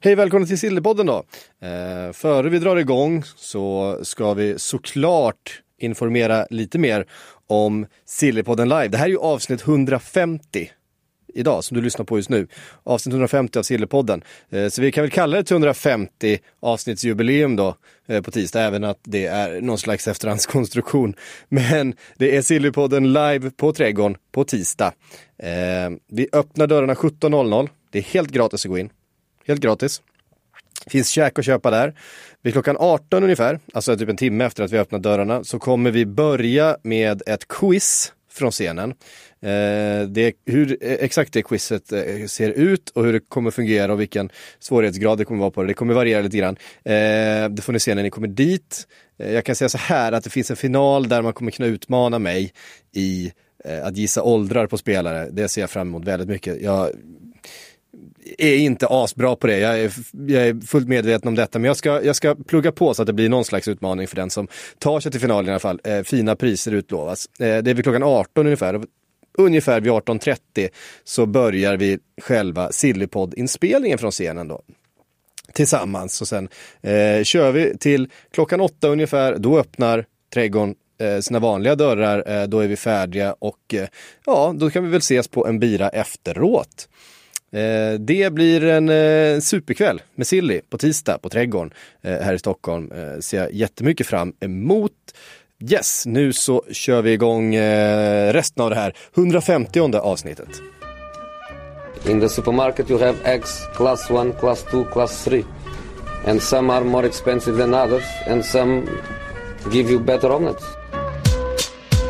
Hej välkomna till Sillypodden då. Eh, före vi drar igång så ska vi såklart informera lite mer om Sillypodden live. Det här är ju avsnitt 150 idag som du lyssnar på just nu. Avsnitt 150 av Sillypodden. Eh, så vi kan väl kalla det till 150 avsnittsjubileum då eh, på tisdag, även att det är någon slags efterhandskonstruktion. Men det är Sillypodden live på Trädgården på tisdag. Eh, vi öppnar dörrarna 17.00. Det är helt gratis att gå in. Helt gratis. Finns käk att köpa där. Vid klockan 18 ungefär, alltså typ en timme efter att vi öppnat dörrarna, så kommer vi börja med ett quiz från scenen. Eh, det, hur eh, exakt det quizet eh, ser ut och hur det kommer fungera och vilken svårighetsgrad det kommer vara på det, det kommer variera lite grann. Eh, det får ni se när ni kommer dit. Eh, jag kan säga så här att det finns en final där man kommer kunna utmana mig i eh, att gissa åldrar på spelare. Det ser jag fram emot väldigt mycket. Jag är inte asbra på det. Jag är, jag är fullt medveten om detta, men jag ska, jag ska plugga på så att det blir någon slags utmaning för den som tar sig till finalen i alla fall. Eh, fina priser utlovas. Eh, det är vid klockan 18 ungefär. Ungefär vid 18.30 så börjar vi själva Sillypodd-inspelningen från scenen då tillsammans och sen eh, kör vi till klockan åtta ungefär. Då öppnar trädgården eh, sina vanliga dörrar. Eh, då är vi färdiga och eh, ja, då kan vi väl ses på en bira efteråt. Eh, det blir en eh, superkväll med Silly på tisdag på Trädgården eh, här i Stockholm. Eh, ser jag jättemycket fram emot. Yes, nu så kör vi igång eh, resten av det här 150 avsnittet. In the supermarket you have eggs class 1, class 2, class 3. And some are more expensive than others and some give you better omelets.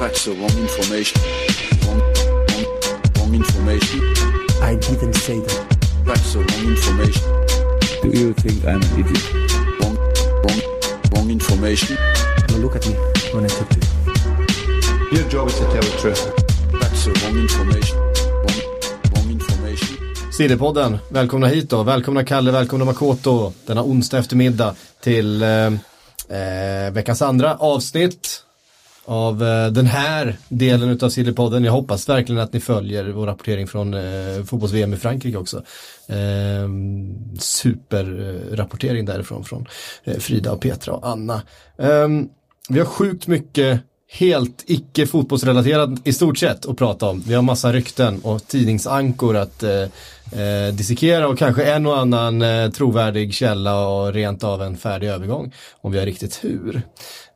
That's the wrong information. Wrong, wrong, wrong information. I didn't say that. That's the wrong information. Do you think I'm an idiot? Wrong, wrong, wrong information. Now look at me when I talk to you. Your job is to tell the truth. That's the wrong information. Sillypodden, välkomna hit då. Välkomna Kalle, välkomna Makoto denna onsdag eftermiddag till eh, eh, veckans andra avsnitt av eh, den här delen av Sillypodden. Jag hoppas verkligen att ni följer vår rapportering från eh, fotbolls-VM i Frankrike också. Ehm, eh, superrapportering därifrån från eh, Frida och Petra och Anna. Eh, vi har sjukt mycket helt icke fotbollsrelaterat i stort sett att prata om. Vi har massa rykten och tidningsankor att eh, eh, dissekera och kanske en och annan eh, trovärdig källa och rent av en färdig övergång om vi har riktigt tur.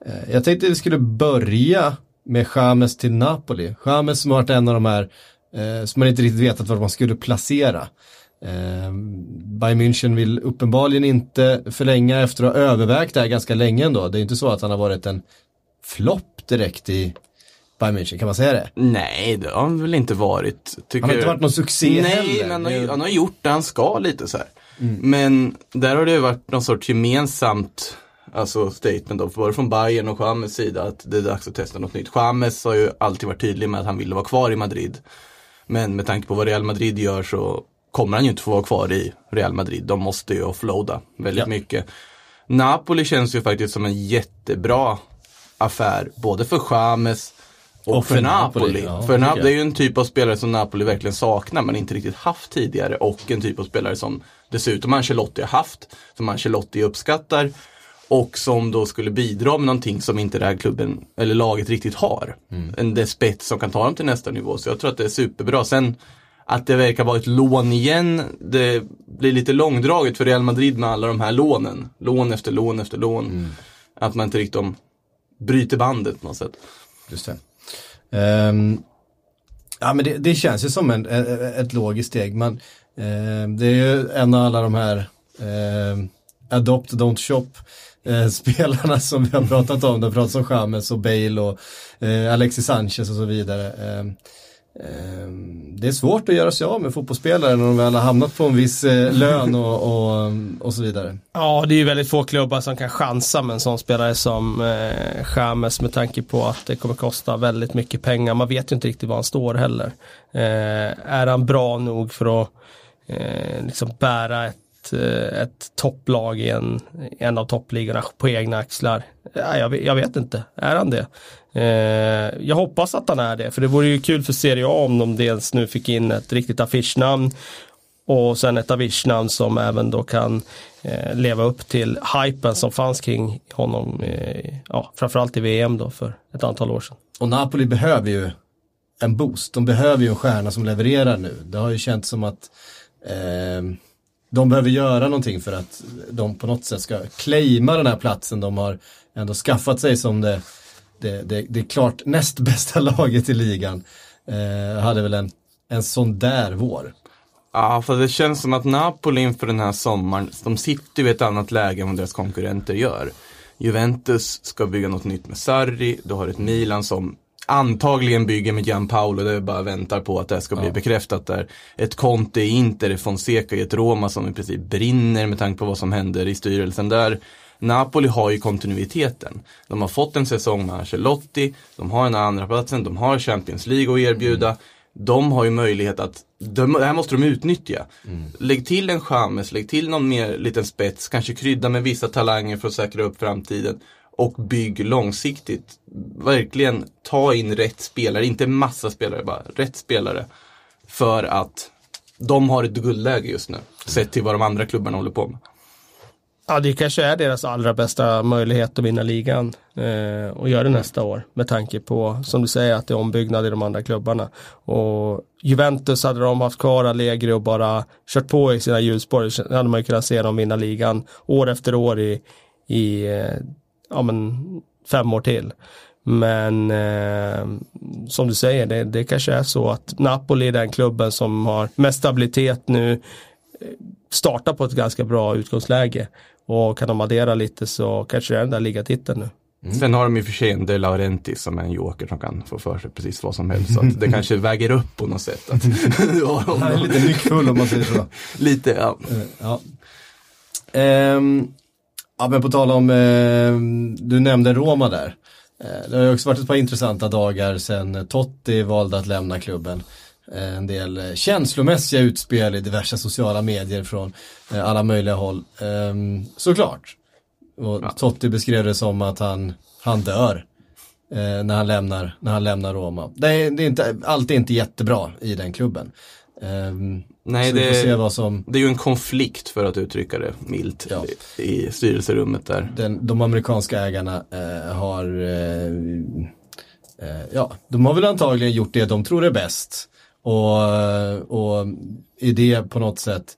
Eh, jag tänkte vi skulle börja med James till Napoli. James som har varit en av de här eh, som man inte riktigt vetat var man skulle placera. Eh, Bayern München vill uppenbarligen inte förlänga efter att ha övervägt det här ganska länge ändå. Det är inte så att han har varit en flopp direkt i Bayern München, kan man säga det? Nej, det har han väl inte varit. Han har inte varit någon succé Nej, heller. men han har, han har gjort det han ska lite så här. Mm. Men där har det ju varit någon sorts gemensamt alltså statement då, både från Bayern och James sida att det är dags att testa något nytt. James har ju alltid varit tydlig med att han ville vara kvar i Madrid. Men med tanke på vad Real Madrid gör så kommer han ju inte få vara kvar i Real Madrid. De måste ju offloada väldigt Ja. mycket. Napoli känns ju faktiskt som en jättebra affär, både för James och, Och för för, Napoli, Napoli. ja, för tycker Nap- jag. det är ju en typ av spelare som Napoli verkligen saknar men inte riktigt haft tidigare och en typ av spelare som dessutom Ancelotti har haft, som Ancelotti uppskattar och som då skulle bidra med någonting som inte den här klubben eller laget riktigt har. Mm. En det spets som kan ta dem till nästa nivå. Så jag tror att det är superbra. Sen att det verkar vara ett lån igen, det blir lite långdraget för Real Madrid med alla de här lånen. Lån efter lån efter lån. Mm. Att man inte riktigt om bryter bandet på något sätt. Just det. Um, ja men det, det känns ju som en, e, e, ett, logiskt steg. Man, ehm, det är ju en av alla de här ehm, Adopt, Don't Shop eh, spelarna som vi har pratat om. De pratar om James och Bale och eh, Alexis Sanchez och så vidare. Eh, Ehm, det är svårt att göra sig av med fotbollsspelare när de väl har hamnat på en viss eh, lön och, och, och så vidare. Ja, det är ju väldigt få klubbar som kan chansa med en sån spelare som eh, James med tanke på att det kommer kosta väldigt mycket pengar. Man vet ju inte riktigt var han står heller. Eh, är han bra nog för att eh, liksom bära ett, eh, ett topplag i en, en av toppligorna på egna axlar? Ja, jag, jag vet inte, är han det? Eh, jag hoppas att han är det, för det vore ju kul för Serie A om de dels nu fick in ett riktigt affischnamn och sen ett affischnamn som även då kan eh, leva upp till hypen som fanns kring honom, eh, ja, framförallt i VM då för ett antal år sedan. Och Napoli behöver ju en boost. De behöver ju en stjärna som levererar nu. Det har ju känts som att eh, de behöver göra någonting för att de på något sätt ska claima den här platsen de har ändå skaffat sig som det, det, det, det klart näst bästa laget i ligan. Eh, hade väl en, en sån där vår. Ja, för det känns som att Napoli inför den här sommaren, de sitter ju i ett annat läge än vad deras konkurrenter gör. Juventus ska bygga något nytt med Sarri, du har ett Milan som antagligen bygger med Gianpaolo, det bara väntar på att det ska bli bekräftat där. Ett Conte i Inter, Fonseca i ett Roma som i princip brinner med tanke på vad som händer i styrelsen där. Napoli har ju kontinuiteten. De har fått en säsong med Ancelotti, de har en andra platsen, de har Champions League att erbjuda. De har ju möjlighet att, de, det här måste de utnyttja. Lägg till en Chamez, lägg till någon mer liten spets, kanske krydda med vissa talanger för att säkra upp framtiden. Och bygg långsiktigt. Verkligen ta in rätt spelare, inte massa spelare bara, rätt spelare. För att de har ett guldläge just nu, sett till vad de andra klubbarna håller på med. Ja, det kanske är deras allra bästa möjlighet att vinna ligan eh, och göra det nästa år med tanke på, som du säger, att det är ombyggnad i de andra klubbarna. Och Juventus hade de haft kvar Allegri och bara kört på i sina hjulspår, hade man ju kunnat se dem vinna ligan år efter år i, i eh, ja, men, fem år till. Men eh, som du säger, det, det kanske är så att Napoli är den klubben som har mest stabilitet nu startar på ett ganska bra utgångsläge. Och kan de addera lite så kanske det är den där ligatiteln nu. Sen har de ju för sig en De Laurenti som är en joker som kan få för sig precis vad som helst. Så att det kanske väger upp på något sätt. Att Han är lite nyckfull om man säger så. Lite, ja. Eh, Ja. Ehm, ja men på tal om, ehm, du nämnde Roma där. Eh, det har ju också varit ett par intressanta dagar sedan Totti valde att lämna klubben. Eh, en del eh, känslomässiga utspel i diverse sociala medier från eh, alla möjliga håll. Ehm, såklart. Och Totti beskrev det som att han, han dör när, han lämnar, när han lämnar Roma. Det är, det är inte, allt är inte jättebra i den klubben. Ehm, Nej, det, som det är ju en konflikt för att uttrycka det milt Ja. i, styrelserummet där. den, de amerikanska ägarna eh, har, eh, ja, de har väl antagligen gjort det de tror är bäst. Och, och i det på något sätt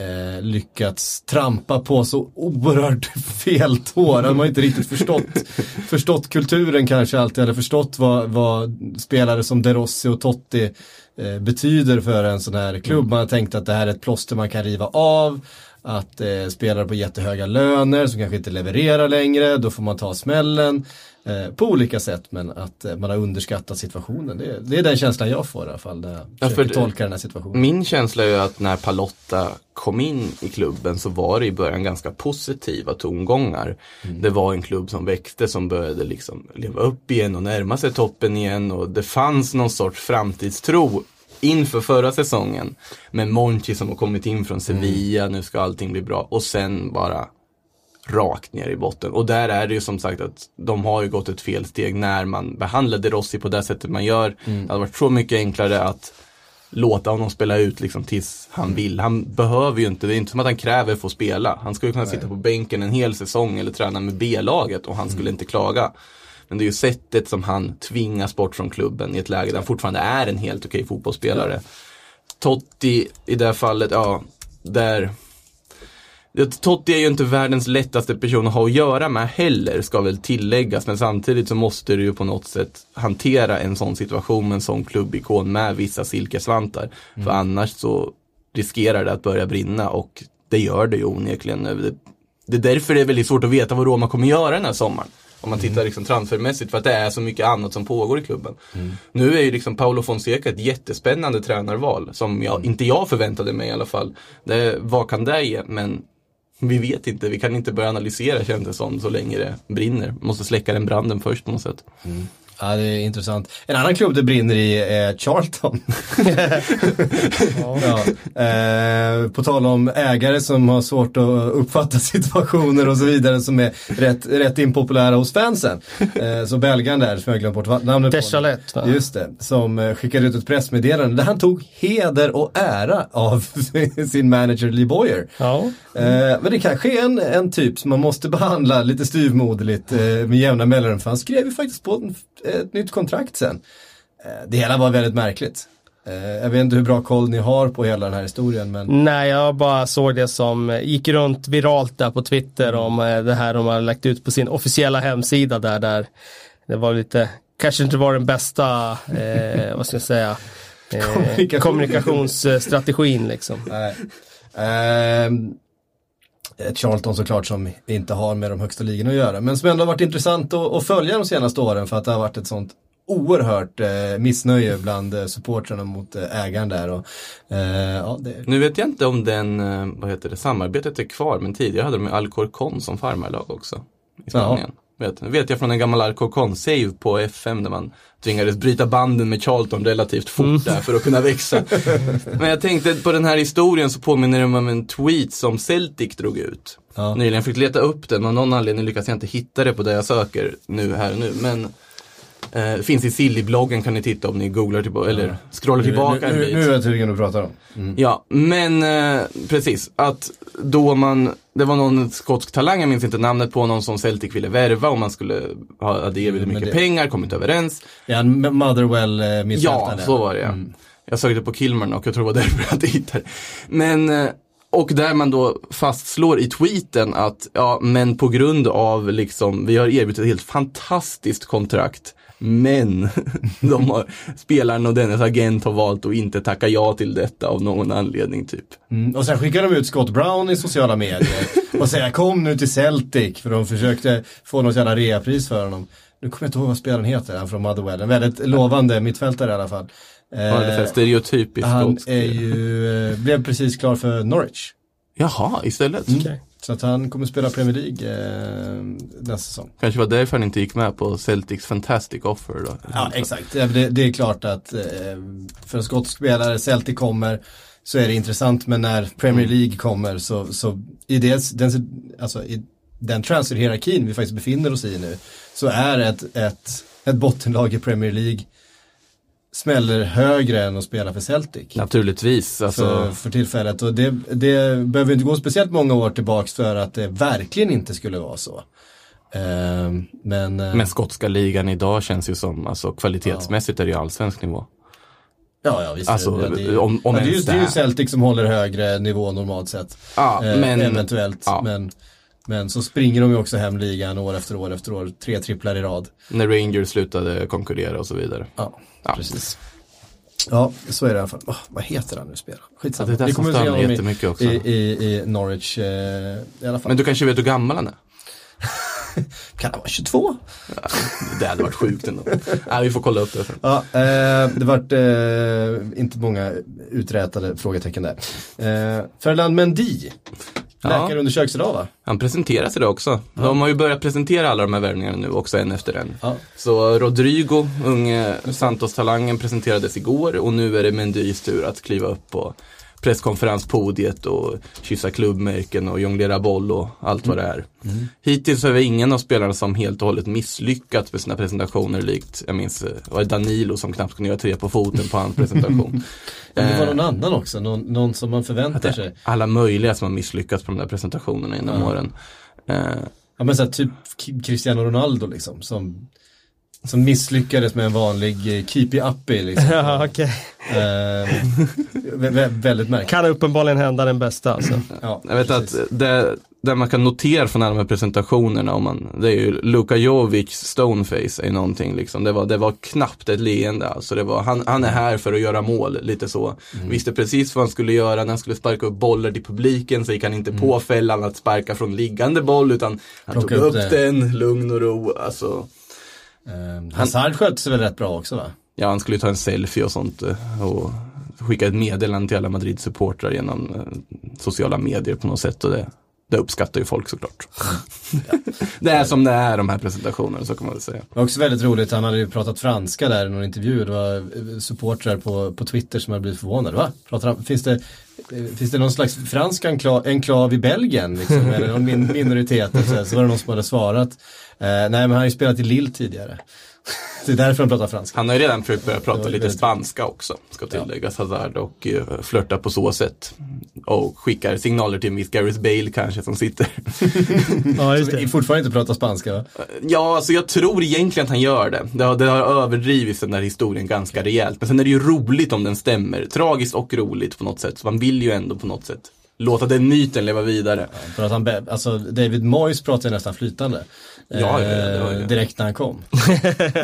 eh, lyckats trampa på så oerhört fel tår. De har inte riktigt förstått, förstått kulturen kanske alltid, eller förstått vad, vad spelare som De Rossi och Totti eh, betyder för en sån här klubb. Man har tänkt att det här är ett plåster man kan riva av. Att eh, spelare på jättehöga löner som kanske inte levererar längre, då får man ta smällen. Eh, på olika sätt men att eh, man har underskattat situationen. Det, det är den känslan jag får i alla fall när jag Ja, försöker tolka den här situationen. Min känsla är att när Palotta kom in i klubben så var det i början ganska positiva tongångar. Det var en klubb som växte, som började liksom leva upp igen och närma sig toppen igen och det fanns någon sorts framtidstro inför förra säsongen. Med Monchi som har kommit in från Sevilla, nu ska allting bli bra och sen bara rakt ner i botten. Och där är det ju som sagt att de har ju gått ett fel steg när man behandlade Rossi på det sättet man gör. Det hade varit så mycket enklare att låta honom spela ut liksom tills han vill. Han behöver ju inte, det är inte som att han kräver att få spela. Han skulle kunna sitta på bänken en hel säsong eller träna med B-laget och han skulle inte klaga. Men det är ju sättet som han tvingas bort från klubben i ett läge där han fortfarande är en helt okej fotbollsspelare. Totti i det här fallet, ja, där Ja, Totti är ju inte världens lättaste person att ha att göra med heller, ska väl tilläggas. Men samtidigt så måste du ju på något sätt hantera en sån situation med en sån klubbikon med vissa silkesvantar. För annars så riskerar det att börja brinna och det gör det ju onekligen. Det, det är därför det är väldigt svårt att veta vad Roma kommer göra den här sommaren. Om man tittar liksom transfermässigt för att det är så mycket annat som pågår i klubben. Nu är ju liksom Paolo Fonseca ett jättespännande tränarval som jag, inte jag förväntade mig i alla fall. Det, vad kan det ge? Men vi vet inte, vi kan inte börja analysera känns det som så länge det brinner. Måste släcka den branden först på något sätt. Mm. Ja, det är intressant. En annan klubb det brinner i är Charlton. ja. eh, på tal om ägare som har svårt att uppfatta situationer och så vidare som är rätt, rätt impopulära hos fansen. Eh, så belgaren där, som jag glömt bort namnet på. Dechalet, va? Just det, som eh, skickade ut ett pressmeddelande där han tog heder och ära av sin manager Lee Boyer. Ja. Eh, men det kanske är en, en typ som man måste behandla lite styvmoderligt eh, med jämna mellanrum. För han skrev ju faktiskt på en, ett nytt kontrakt sen. Eh, det hela var väldigt märkligt. Eh, jag vet inte hur bra koll ni har på hela den här historien men Nej, jag bara såg det som eh, gick runt viralt där på Twitter om det här de har lagt ut på sin officiella hemsida där, där det var lite, kanske inte var den bästa, eh, vad ska jag säga, eh, Kommunikation. kommunikationsstrategin liksom. nej. Ett Charlton såklart som inte har med de högsta ligorna att göra. Men som ändå har varit intressant att, att följa de senaste åren för att det har varit ett sånt oerhört eh, missnöje bland eh, supportrarna mot eh, ägaren där. Och, eh, ja, det, Nu vet jag inte om den, eh, vad heter det, samarbetet är kvar, men tidigare hade de Alcorcon som farmarlag också. I Spanien. Vet, vet jag från en gammal Alcorcon-save på FM där man tvingades bryta banden med Charlton relativt fort där för att kunna växa. Men jag tänkte på den här historien så påminner det mig om en tweet som Celtic drog ut. Ja. Nyligen, jag fick leta upp den och av någon anledning lyckas jag inte hitta det på det jag söker nu här och nu. Men eh, finns i Silly-bloggen kan ni titta om ni googlar tillbaka, eller scrollar tillbaka nu, en nu, bit. nu är jag tydligen du pratar om. Mm. Ja, men eh, precis. Att då man, det var någon skotsk talang, jag minns inte namnet på, någon som Celtic ville värva och man skulle ha, hade erbjudit Mm, men mycket det- pengar, kom inte överens. Ja, en Motherwell eh, Ja, så var det ja. Mm. Jag sökte på Kilmarn och jag tror det var därför jag hittade. Men, eh, och där man då fastslår i tweeten att, ja, men på grund av liksom, vi har erbjudit ett helt fantastiskt kontrakt. Men de har, spelaren och dennes agent har valt att inte tacka ja till detta av någon anledning typ. Mm. Och sen skickade de ut Scott Brown i sociala medier och säger kom nu till Celtic för de försökte få något jävla reapris för honom. Nu kommer jag inte ihåg vad spelaren heter, han från Motherwell. En väldigt lovande mittfältare i alla fall. Eh, det för stereotypiskt han är ju, eh, blev precis klar för Norwich. Jaha, istället. Okej. Så att han kommer spela Premier League eh, nästa säsong. Kanske var därför han inte gick med på Celtics fantastic offer då. Ja, exakt. Det, det är klart att eh, för en skotsk spelare, Celtic kommer, så är det intressant. Men när Premier League kommer så, så i, det, den, alltså, i den transferhierarkin vi faktiskt befinner oss i nu, så är ett, ett, ett bottenlag i Premier League smäller högre än att spela för Celtic. Naturligtvis, alltså. För, för tillfället och det, det behöver inte gå speciellt många år tillbaks för att det verkligen inte skulle vara så. Ehm, men, eh, Men skotska ligan idag känns ju som, alltså kvalitetsmässigt är det ju allsvensk nivå. Ja, ja visst. Alltså, det, det, om- om ja, det, är ju, det är ju. Celtic som håller högre nivå normalt sett. Ja, Eh, men, eventuellt. ja. Men, men så springer de ju också hem ligan år efter år efter år. Tre tripplar i rad. när Rangers slutade konkurrera och så vidare. Ja, Ja. precis. Ja, så är det i alla fall. Åh, vad heter han nu spelaren? Skitsamma. Ja, det är det som stör mig jättemycket också. I, i, i Norwich eh, i alla fall. Men du kanske vet hur gammal han är? Kan han vara 22? Det hade varit sjukt ändå. Nej, vi får kolla upp det. sen. Ja, eh, det vart eh, inte många uträtade frågetecken där. Eh, Ferland Mendy. Ja. Läkarundersöks idag va? Han presenteras idag också. De har ju börjat presentera alla de här värvningarna nu också en efter en. Ja. Så Rodrigo, unge Santos-talangen, presenterades igår och nu är det Mendys tur att kliva upp på presskonferenspodiet och kyssa klubbmärken och jonglera boll och allt vad det är. Hittills är det ingen av spelarna som helt och hållet misslyckats med sina presentationer likt, jag minns, eh, var det Danilo som knappt kunde göra tre på foten på hans presentation. Men det var Eh, någon annan också, någon, någon som man förväntar sig. alla möjliga som har misslyckats på de där presentationerna genom Ja. åren. Eh, Ja men så här, typ Cristiano Ronaldo liksom, som, som misslyckades med en vanlig eh, keepy uppy liksom. Ja, okej. Eh, vä- vä- väldigt märkligt. Kan uppenbarligen hända den bästa alltså. Ja, Jag vet precis. att det, det man kan notera från alla de här presentationerna, om man, det är ju Luka Jovic stoneface är någonting liksom. Det var, det var knappt ett leende alltså. Det var, han, han är här för att göra mål, lite så. Mm. Visste precis vad han skulle göra när han skulle sparka upp bollar till publiken så gick han inte på fällan att sparka från liggande boll utan han Mm. Plocka tog upp upp, den, lugn och ro. Alltså, Eh, Hazard skötte sig väl rätt bra också va? ja, han skulle ju ta en selfie och sånt eh, och skicka ett meddelande till alla Madrid-supportrar genom eh, sociala medier på något sätt och det det uppskattar ju folk såklart. det är som det är de här presentationerna, så kan man väl säga. Det var också väldigt roligt, han hade ju pratat franska där i någon intervju. Det var eh, supportrar på, på Twitter som hade blivit förvånade. Va? Pratar finns, det, finns det någon slags fransk enklav, enklav i Belgien? Liksom, eller någon min, minoritet? Så, så var det någon som hade svarat. Eh, nej men han har ju spelat i Lille tidigare. det är därför han pratar franska. Han har ju redan försökt börja prata lite spanska också, ska tilläggas Hazard, och uh, flörta på så sätt. Och skickar signaler till Miss Gareth Bale kanske som sitter. Ja, just det. fortfarande inte pratar spanska va? Ja, alltså jag tror egentligen att han gör det. Det har, det har överdrivits den där historien ganska rejält. Men sen är det ju roligt om den stämmer. Tragiskt och roligt på något sätt. Så man vill ju ändå på något sätt låta den myten leva vidare. För att han, alltså David Moyes pratar ju nästan flytande. Ja, ja, ja, det var eh, ju- direkt när han kom.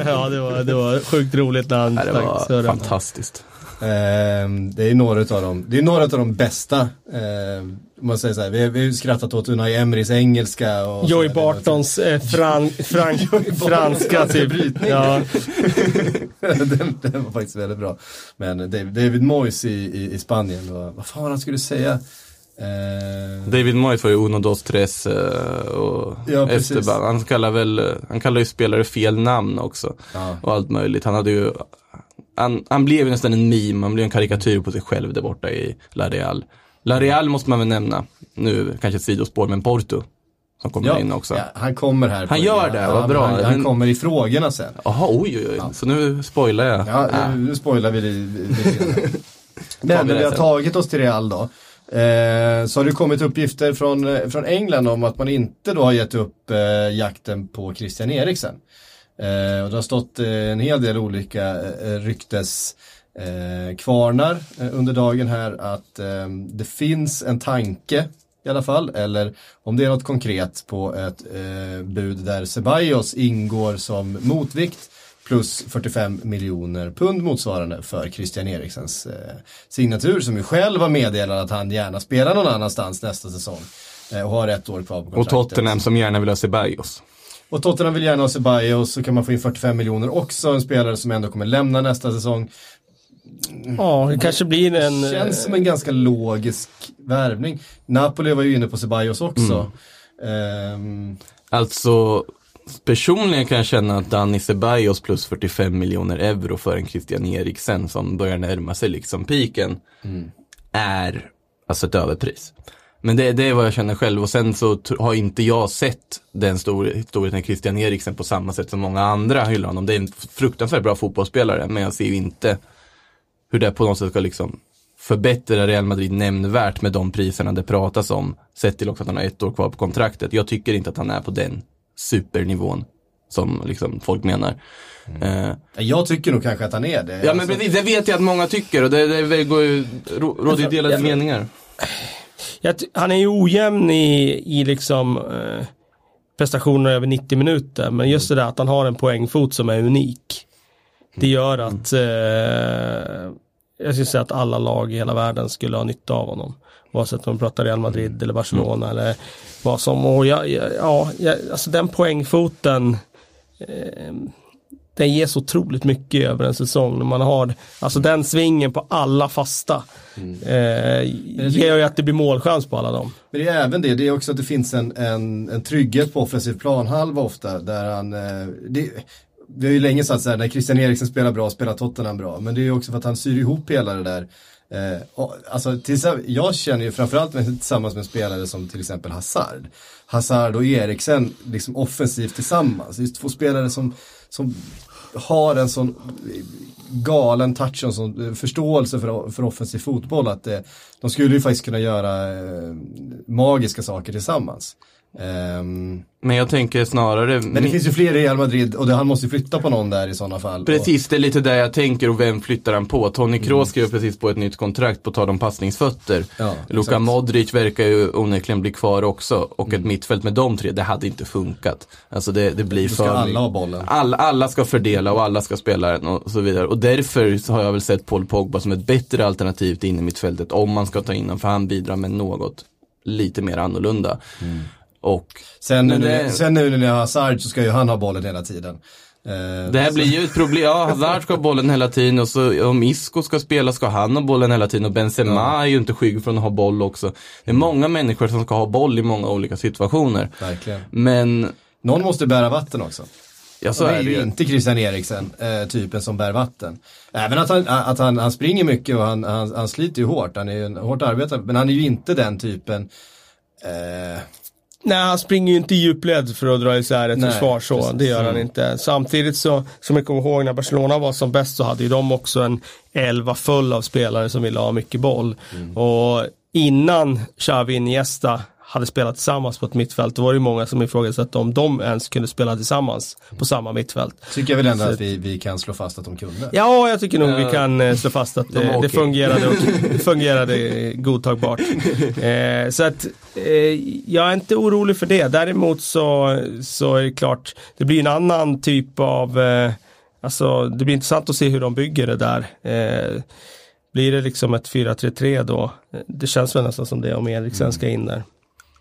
ja, det var, det var sjukt roligt när han Nej, det var fantastiskt. Ehm, det är några av dem, det är några av de bästa, eh, om man säger så här, vi, har- vi har ju skrattat åt Unai Emerys engelska och här, Bartons eh, fran, fran, franska typ. Ja, den, den var faktiskt väldigt bra. Men David, Moyes i, i, i Spanien, och, vad fan var det han skulle säga? Eh, David Moyes var ju uno, dos, tres eh, och Ja. Esteban. Han kallar väl, han kallar ju spelare fel namn också. Ja. Och allt möjligt. Han hade ju, han, han blev ju nästan en meme, han blev en karikatyr på sig själv där borta i La Real. La Real måste man väl nämna, nu kanske ett sidospår, men Porto. Som kommer in också. ja, han kommer här. Han gör det, ja, vad bra. Han, han Men- kommer i frågorna sen. Jaha, oj oj oj. Så nu spoilar jag. Ja, nu, spoilar vi lite grann. Tar Men vi det har tagit oss till Real då. Eh, så har det kommit uppgifter från, eh, från England om att man inte då har gett upp eh, jakten på Christian Eriksen. Eh, och det har stått eh, en hel del olika eh, ryktes eh, kvarnar eh, under dagen här att eh, det finns en tanke i alla fall, eller om det är något konkret på ett eh, bud där Ceballos ingår som motvikt plus 45 miljoner pund motsvarande för Christian Eriksens eh, signatur som ju själv har meddelat att han gärna spelar någon annanstans nästa säsong eh, och har ett år kvar på kontraktet. Och Tottenham som gärna vill ha Ceballos. Och Tottenham vill gärna ha Ceballos så kan man få in 45 miljoner också, en spelare som ändå kommer lämna nästa säsong. ja, det kanske blir en... eh, Känns som en ganska logisk värvning. Napoli var ju inne på Ceballos också. Ehm, Alltså, personligen kan jag känna att Danny Ceballos plus 45 miljoner euro för en Christian Eriksen som börjar närma sig liksom piken är alltså ett överpris. Men det, det är vad jag känner själv och sen så har inte jag sett den stor, storheten Christian Eriksen på samma sätt som många andra hyllar honom. Det är en fruktansvärt bra fotbollsspelare men jag ser ju inte hur det på något sätt ska liksom förbättra Real Madrid nämnvärt med de priserna det pratas om. Sett till också att han har ett år kvar på kontraktet. Jag tycker inte att han är på den supernivån som liksom folk menar. Eh, jag tycker nog kanske att han är det. ja men Alltså, det vet jag att många tycker och det, det går ju, rå- råder ju delade Ja. meningar. Jag han är ju ojämn i, i liksom eh, prestationer över 90 minuter. Men just det där att han har en poängfot som är unik. Det gör att eh, jag skulle säga att alla lag i hela världen skulle ha nytta av honom. Oavsett om vi pratar Real Madrid eller Barcelona eller vad som. Och jag, jag, ja, jag, alltså den poängfoten eh, den ger så otroligt mycket över en säsong. När man har, alltså den svingen på alla fasta. Eh, ger ju att det blir målchans på alla dem. Men det är även det, det är också att det finns en, en, en trygghet på offensiv planhalva ofta. Där han, eh, det, vi har ju länge sagt så här, när Christian Eriksen spelar bra spelar Tottenham bra. Men det är ju också för att han syr ihop hela det där. Eh, och, alltså, jag känner ju framförallt med, tillsammans med spelare som till exempel Hazard. Hazard och Eriksen liksom offensivt tillsammans. Det är två spelare som, som har en sån galen touch och sån eh, förståelse för, för offensiv fotboll att eh, de skulle ju faktiskt kunna göra eh, magiska saker tillsammans. Ehm, Men jag tänker snarare, men det finns ju fler i Real Madrid och det, han måste flytta på någon där i sådana fall. Precis, det är lite där jag tänker och vem flyttar han på? Tony Kroos skrev precis på ett nytt kontrakt på tal om passningsfötter. Mm. Ja, Luka exakt. Mm. Modric verkar ju onekligen bli kvar också och ett mittfält med de tre, det hade inte funkat. Alltså det, det blir ska för... alla ha bollen. Alla, alla ska fördela och alla ska spela den och så vidare. Och därför har jag väl sett Paul Pogba som ett bättre alternativ till in i mittfältet om man ska ta in honom, för han bidrar med något lite mer annorlunda. Och Sen, nu, det- sen nu när ni har Hazard så ska ju han ha bollen hela tiden. Eh, Det här blir ju ett problem. Ja, Hazard ska ha bollen hela tiden och så om Isco ska spela ska han ha bollen hela tiden och Benzema är ju inte skygg från att ha boll också. Det är många människor som ska ha boll i många olika situationer. Verkligen. Men, Någon måste bära vatten också. ja så Och det är är det ju ju. inte Christian Eriksen, eh, typen som bär vatten. Även att han, att han, han springer mycket och han, han, han sliter ju hårt, han är ju en hårt arbetare, men han är ju inte den typen eh, Nej, han springer ju inte i djupled för att dra isär ett Nej, försvar så. precis. Det gör han inte. Samtidigt så, som jag kommer ihåg när Barcelona var som bäst så hade ju de också en elva full av spelare som ville ha mycket boll. Och innan Xavi Iniesta hade spelat tillsammans på ett mittfält, då var det ju många som ifrågasatte om de ens kunde spela tillsammans på samma mittfält. tycker jag väl ändå Så- att vi, vi kan slå fast att de kunde. Ja, jag tycker nog vi kan eh, slå fast att De var det, det fungerade, och, det fungerade godtagbart. Eh, så att eh, jag är inte orolig för det. Däremot så, så är det klart, det blir en annan typ av, eh, alltså det blir intressant att se hur de bygger det där. Eh, blir det liksom ett 4-3-3 då? Eh, Det känns väl nästan som det om Eriksen ska in där.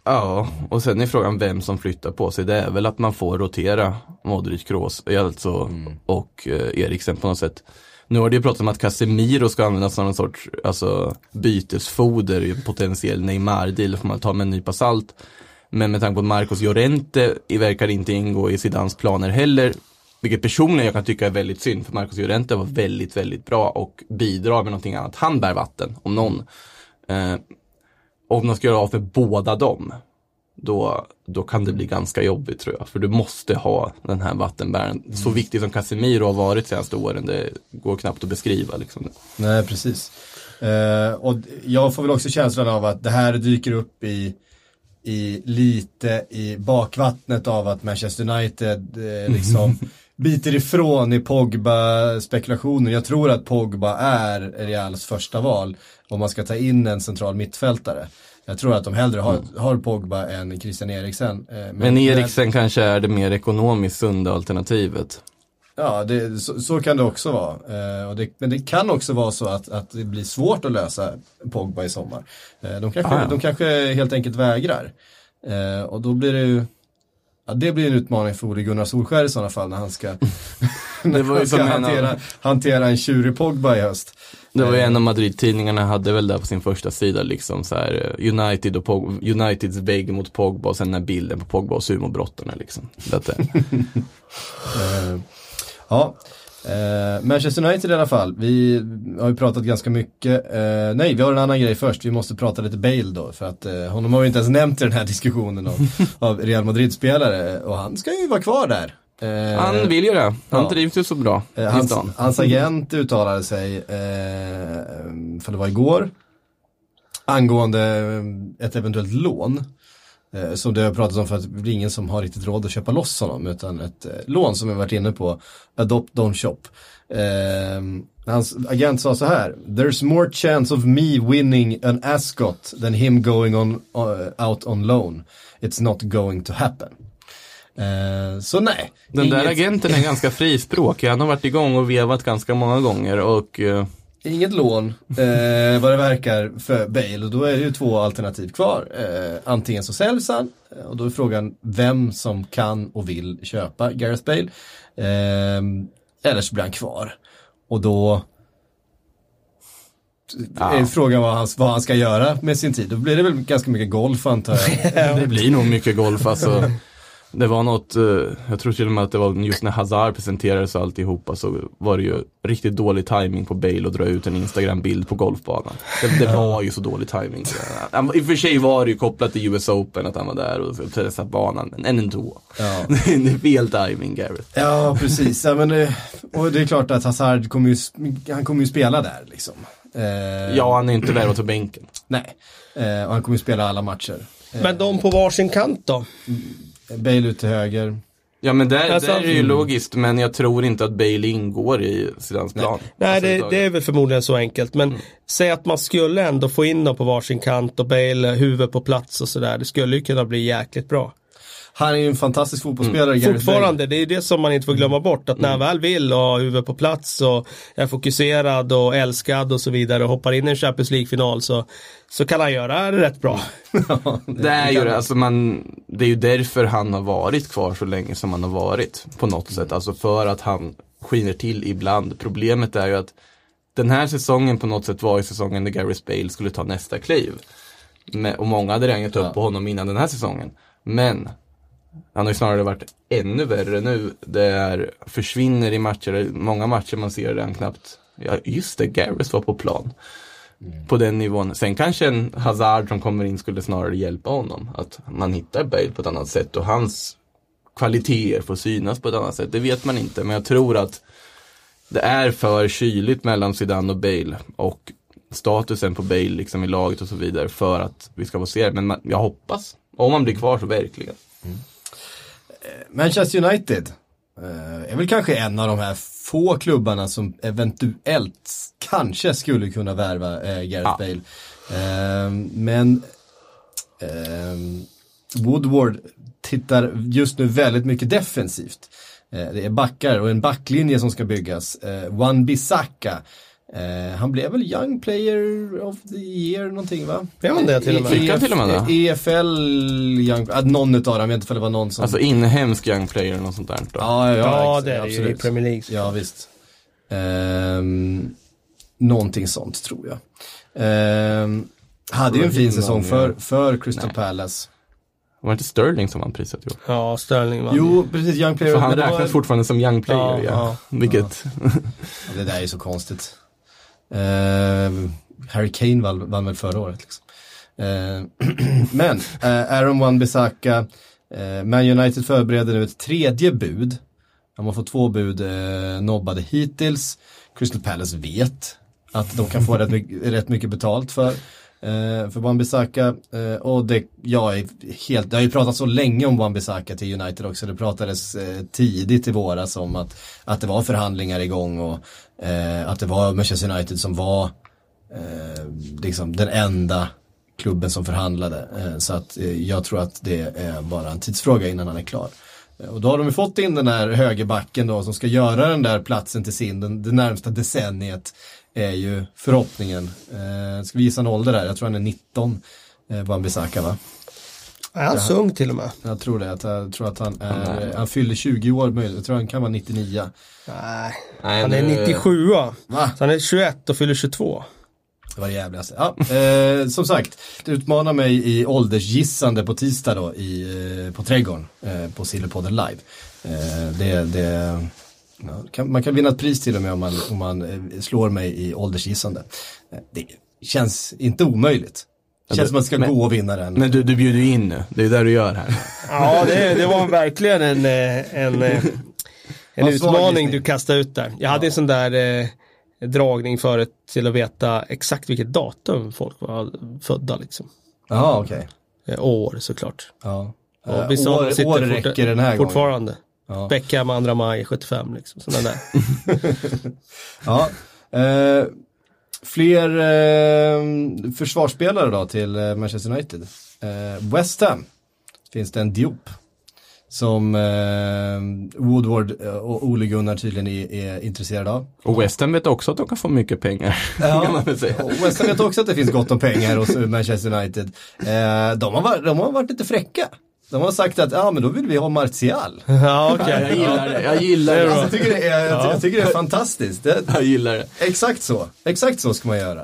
Ja, och sen är frågan vem som flyttar på sig. Det är väl att man får rotera Modric, Kroos alltså, och eh, Eriksen på något sätt. Nu har det ju pratats om att Casemiro ska användas som någon sorts alltså, bytesfoder potentiell Neymar-deal, får man ta med en nypa salt. Men med tanke på att Marcos Llorente verkar inte ingå i Zidans planer heller, vilket personligen jag kan tycka är väldigt synd, för Marcos Llorente var väldigt, väldigt bra och bidrar med någonting annat. Han bär vatten, om någon. Om de ska göra av med båda dem, då, då kan det bli ganska jobbigt tror jag. För du måste ha den här vattenbäraren. Så viktig som Casemiro har varit de senaste åren, det går knappt att beskriva. Liksom. Nej, precis. Eh, och jag får väl också känslan av att det här dyker upp i, i lite i bakvattnet av att Manchester United eh, liksom biter ifrån i Pogba-spekulationen. Jag tror att Pogba är Reals första val om man ska ta in en central mittfältare. Jag tror att de hellre har, har Pogba än Christian Eriksen. Eh, Men Eriksen kanske är det mer ekonomiskt sunda alternativet. Ja, det, så, så kan det också vara. Eh, det, men det kan också vara så att, att det blir svårt att lösa Pogba i sommar. Eh, de, kanske, Ah, ja. de kanske helt enkelt vägrar. Eh, och då blir det ju Ja, det blir en utmaning för Ole Gunnar Solskjaer i sådana fall när han ska, när han ska en av- hantera, hantera en tjurig Pogba i höst. Det var ju en av Madrid-tidningarna hade väl där på sin första sida liksom så här eh, United och Pog- Uniteds vägg mot Pogba och sen den här bilden på Pogba och sumobrottarna liksom. Detta. Eh, ja, eh, Manchester United i alla fall. Vi har ju pratat ganska mycket. Eh, nej, vi har en annan grej först. Vi måste prata lite Bale då. För att eh, honom har vi inte ens nämnt i den här diskussionen av, av Real Madrid-spelare. Och han ska ju vara kvar där. Eh, Han vill ju det. Han Ja. trivs ju så bra eh, hans, hans agent uttalade sig, eh, för det var igår, angående ett eventuellt lån. Eh, som det har pratats om för att det blir ingen som har riktigt råd att köpa loss honom utan ett eh, lån som vi varit inne på, Adopt Don't Shop. Eh, hans agent sa så här, There's more chance of me winning an ascot than him going on, uh, out on loan. It's not going to happen. Eh, så nej. Den där inget- agenten är ganska frispråkig. Han har varit igång och vevat ganska många gånger och Inget lån, eh, vad det verkar, för Bale. Och då är det ju två alternativ kvar. Eh, antingen så säljs han, eh, och då är frågan vem som kan och vill köpa Gareth Bale. Eh, eller så blir han kvar. Och då är frågan vad han, vad han ska göra med sin tid. Då blir det väl ganska mycket golf antar jag. det blir nog mycket golf alltså. Det var något, eh, jag tror till och med att det var just när Hazard presenterades och alltihopa så var det ju riktigt dålig timing på Bale att dra ut en Instagram-bild på golfbanan. Det, det var ju så dålig timing. Han- I och för sig var det ju kopplat till US Open att han var där och testade banan, men ändå. Ja. det är fel timing Gareth. Ja, precis. Ja, men, eh, och det är klart att Hazard kommer ju, han kommer ju spela där liksom. Eh, Ja, han är inte värvad till bänken. Nej, eh, och han kommer ju spela alla matcher. Men de på varsin kant då? Bale ut till höger. Ja men där, Alltså, där är det ju logiskt, men jag tror inte att Bale ingår i Zidans plan. Nej, Alltså, det, det är väl förmodligen så enkelt. Men säg att man skulle ändå få in dem på varsin kant och Bale huvud på plats och sådär. Det skulle ju kunna bli jäkligt bra. Han är ju en fantastisk fotbollsspelare. Gareth Fortfarande, det är det som man inte får glömma bort. Att när han väl vill och har huvudet på plats och är fokuserad och älskad och så vidare och hoppar in i en Champions League-final så, så kan han göra det rätt bra. Det är ju det, alltså man, det är ju därför han har varit kvar så länge som han har varit på något sätt. Alltså för att han skiner till ibland. Problemet är ju att den här säsongen på något sätt var ju säsongen när Gareth Bale skulle ta nästa kliv. Och många hade redan gett upp på honom innan den här säsongen. Men han har ju snarare varit ännu värre nu. Det är, försvinner i matcher, många matcher man ser redan knappt. Ja, just det, Gareth var på plan. På den nivån. Sen kanske en Hazard som kommer in skulle snarare hjälpa honom. Att man hittar Bale på ett annat sätt och hans kvaliteter får synas på ett annat sätt. Det vet man inte, men jag tror att det är för kyligt mellan Zidane och Bale och statusen på Bale liksom i laget och så vidare för att vi ska få se det. Men man, jag hoppas, om han blir kvar så verkligen. Manchester United eh, är väl kanske en av de här få klubbarna som eventuellt kanske skulle kunna värva eh, Gareth Ja. Bale. Eh, men Woodward tittar just nu väldigt mycket defensivt. Det är backar och en backlinje som ska byggas. Wan Bissaka Eh, han blev väl Young Player of the Year någonting va? Blev han det till och med? Fick han till och med det? EFL Young, äh, någon utav dem, jag vet inte om det var någon som Alltså inhemsk young player eller något sånt där då. Ja, ja, Ja, det är det ju i absolut. Premier League. Ja, visst. Ehm, någonting sånt tror jag. Ehm, hade ju en fin säsong för, för Crystal Palace. Var det inte Sterling som vann priset? Jo. Ja, Sterling vann. Jo, precis, Young Player. För han det var- räknas fortfarande som young player Ja, ja. ja. Vilket, Det där är så konstigt. Eh, Harry Kane vann, vann väl förra året liksom. Eh, men, eh, Aaron Wan-Bissaka, eh, Man United förbereder nu ett tredje bud. De har fått två bud eh, nobbade hittills. Crystal Palace vet att de kan få rätt, mycket, rätt mycket betalt för. Eh, för Wan-Bissaka eh, och det, jag är helt, det har ju pratat så länge om Wan-Bissaka till United också. Det pratades eh, tidigt i våras om att, att det var förhandlingar igång och eh, att det var Manchester United som var eh, liksom den enda klubben som förhandlade. Eh, så att jag tror att det är bara en tidsfråga innan han är klar. Och då har de ju fått in den här högerbacken då som ska göra den där platsen till sin, den, det närmsta decenniet är ju förhoppningen. Eh, ska vi gissa en ålder där? Jag tror han är 19, eh, Wan-Bissaka va? Är han så ung till och med? Jag tror det, jag tror att han är, han fyller 20 år möjligt, jag tror han kan vara 99. Nej, Nej, han är nu- 97 Va? Så han är 21 och fyller 22. Det var det jävligaste. Ja, eh, som sagt, det utmanar mig i åldersgissande på tisdag då i, eh, på Trädgården eh, på Silverpodden live. Eh, det, det, ja, kan, man kan vinna ett pris till och med om man, om man eh, slår mig i åldersgissande. Eh, det känns inte omöjligt. Känns som att det ska Men- gå att vinna den. men du, du bjuder ju in nu. Det är det du gör här. Ja, det, det var verkligen en, eh, en, en svag utmaning du kastade ut där. Jag hade en sån där eh, dragning förut till att veta exakt vilket datum folk var födda liksom. Jaha, okej. Eh, år såklart. Ja. Och vissa år, år räcker den här gången. Fortfarande. Ja. Beckham 2 maj 75 liksom. Sådana där. Ja. Eh, fler eh, försvarsspelare då till eh, Manchester United. Eh, West Ham finns det en Diop. Som eh, Woodward eh, och Ole Gunnar tydligen är, är intresserade av. Och West Ham vet också att de kan få mycket pengar. kan man väl säga. och West Ham vet också att det finns gott om pengar hos Manchester United. Eh, de, har varit, de har varit lite fräcka. De har sagt att ja men då vill vi ha Martial. ja, okej. Jag gillar det. Jag gillar Det. Alltså, jag, tycker det är, jag, jag tycker det är fantastiskt. Det, Jag gillar det. Exakt så, exakt så ska man göra.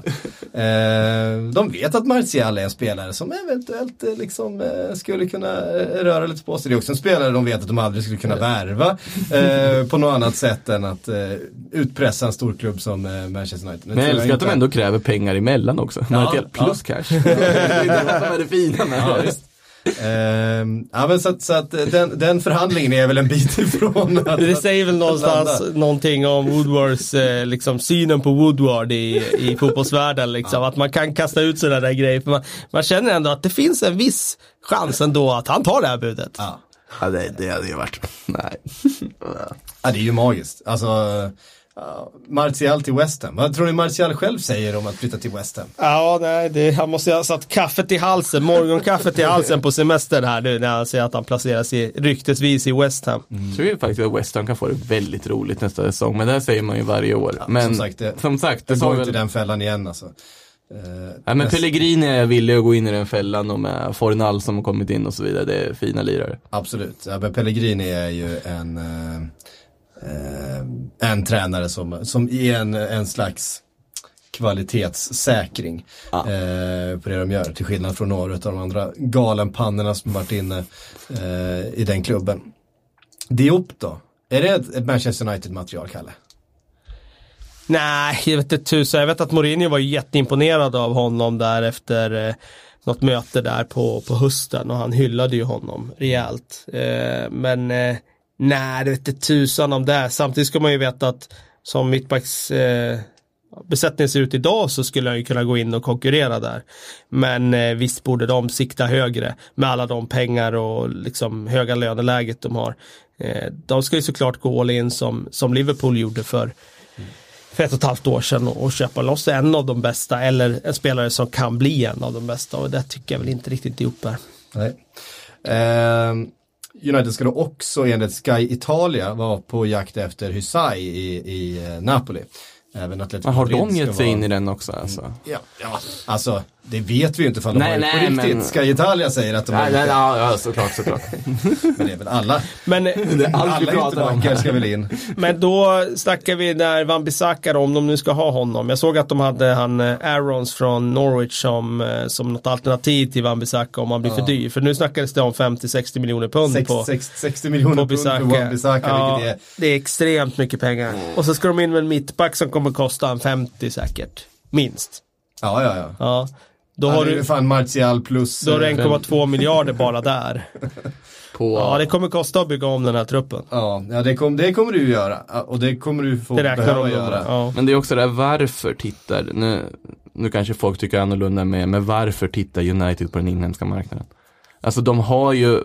Eh, de vet att Martial är en spelare som eventuellt eh, liksom, eh, skulle kunna eh, röra lite på sig. Det är också en spelare de vet att de aldrig skulle kunna värva eh, på något annat sätt än att eh, utpressa en stor klubb som eh, Manchester United. Men jag älskar att de inte- ändå kräver pengar emellan också. Martial plus cash. det är det som är det fina med Ja, det. visst. Ehm, ja, men så att, så att eh, den, den förhandlingen är väl en bit ifrån att, Det säger väl någonstans landa. någonting om Woodwards, eh, liksom synen på Woodward i, i fotbollsvärlden. Liksom. Att man kan kasta ut sådana där grejer. För man, man känner ändå att det finns en viss chans ändå att han tar det här budet. Ja. Ja, det, det hade ju varit, nej. Ja, det är ju magiskt. Alltså, Martial till West Ham. Vad tror ni Martial själv säger om att flytta till West Ham? Ja, nej, det, han måste ha satt kaffet i halsen, morgonkaffet i halsen på semestern här nu när han säger att han placerar sig ryktesvis i West Ham. Jag tror faktiskt att West Ham kan få det väldigt roligt nästa säsong, men det här säger man ju varje år. men som sagt, det- som sagt, Det det går väl... inte i den fällan igen alltså. Eh, Ja, men näst- Pellegrini är villig att gå in i den fällan och med Fornal som har kommit in och så vidare. Det är fina lirare. Absolut, ja, men Pellegrini är ju en, eh, eh, en tränare som, som är en, en slags kvalitetssäkring eh, på det de gör. Till skillnad från några av de andra galenpannorna som varit inne eh, i den klubben. Diop då? Är det ett, ett Manchester United-material, Kalle? Nej, jag vet inte tusan. Jag vet att Mourinho var jätteimponerad av honom där efter eh, något möte där på, på hösten och han hyllade ju honom rejält. Eh, men eh, nej, det vete tusan om det. Samtidigt ska man ju veta att som mittbacks eh, besättningen ser ut idag så skulle han ju kunna gå in och konkurrera där. Men eh, visst borde de sikta högre med alla de pengar och liksom höga löneläget de har. Eh, de ska ju såklart gå all in som, som Liverpool gjorde för för ett och ett halvt år sedan och, och köpa loss en av de bästa eller en spelare som kan bli en av de bästa och det tycker jag väl inte riktigt ihop här. Nej. Eh, United ska då också enligt Sky Italia vara på jakt efter Hysaj i, i eh, Napoli. Även Atletico har de gett sig vara- in i den också alltså? Ja, ja, alltså det vet vi ju inte för de Nej, har det nej, på riktigt. men- Sky Italia säger att de har Nej, gjort nej, det. ja, ja, såklart, såklart. Men det är väl alla. Men, alla vi pratar om ytterbackar ska väl in. men då snackar vi när Van Bissaka om de nu ska ha honom. Jag såg att de hade han eh, Aarons från Norwich som, eh, som något alternativ till Van Bissaka om han blir för dyr. För nu snackades det om 50-60 miljoner pund Sex- på, sex- 60 miljoner på pund för Wan Bissaka, ja, är Det är extremt mycket pengar. Och så ska de in med en mittback som kommer kosta en 50 säkert. Minst. Ja, ja, ja. Ja. Då Ja, har du, fan Martial plus... då har du eh, 1,2 miljarder bara där. På, Ja, det kommer kosta att bygga om den här truppen. Ja, ja det, kom, det kommer du ju göra. Och det kommer du få behöva göra. Ja. Men det är också det här varför tittar, nu, nu kanske folk tycker annorlunda med, men varför tittar United på den inhemska marknaden? Alltså de har ju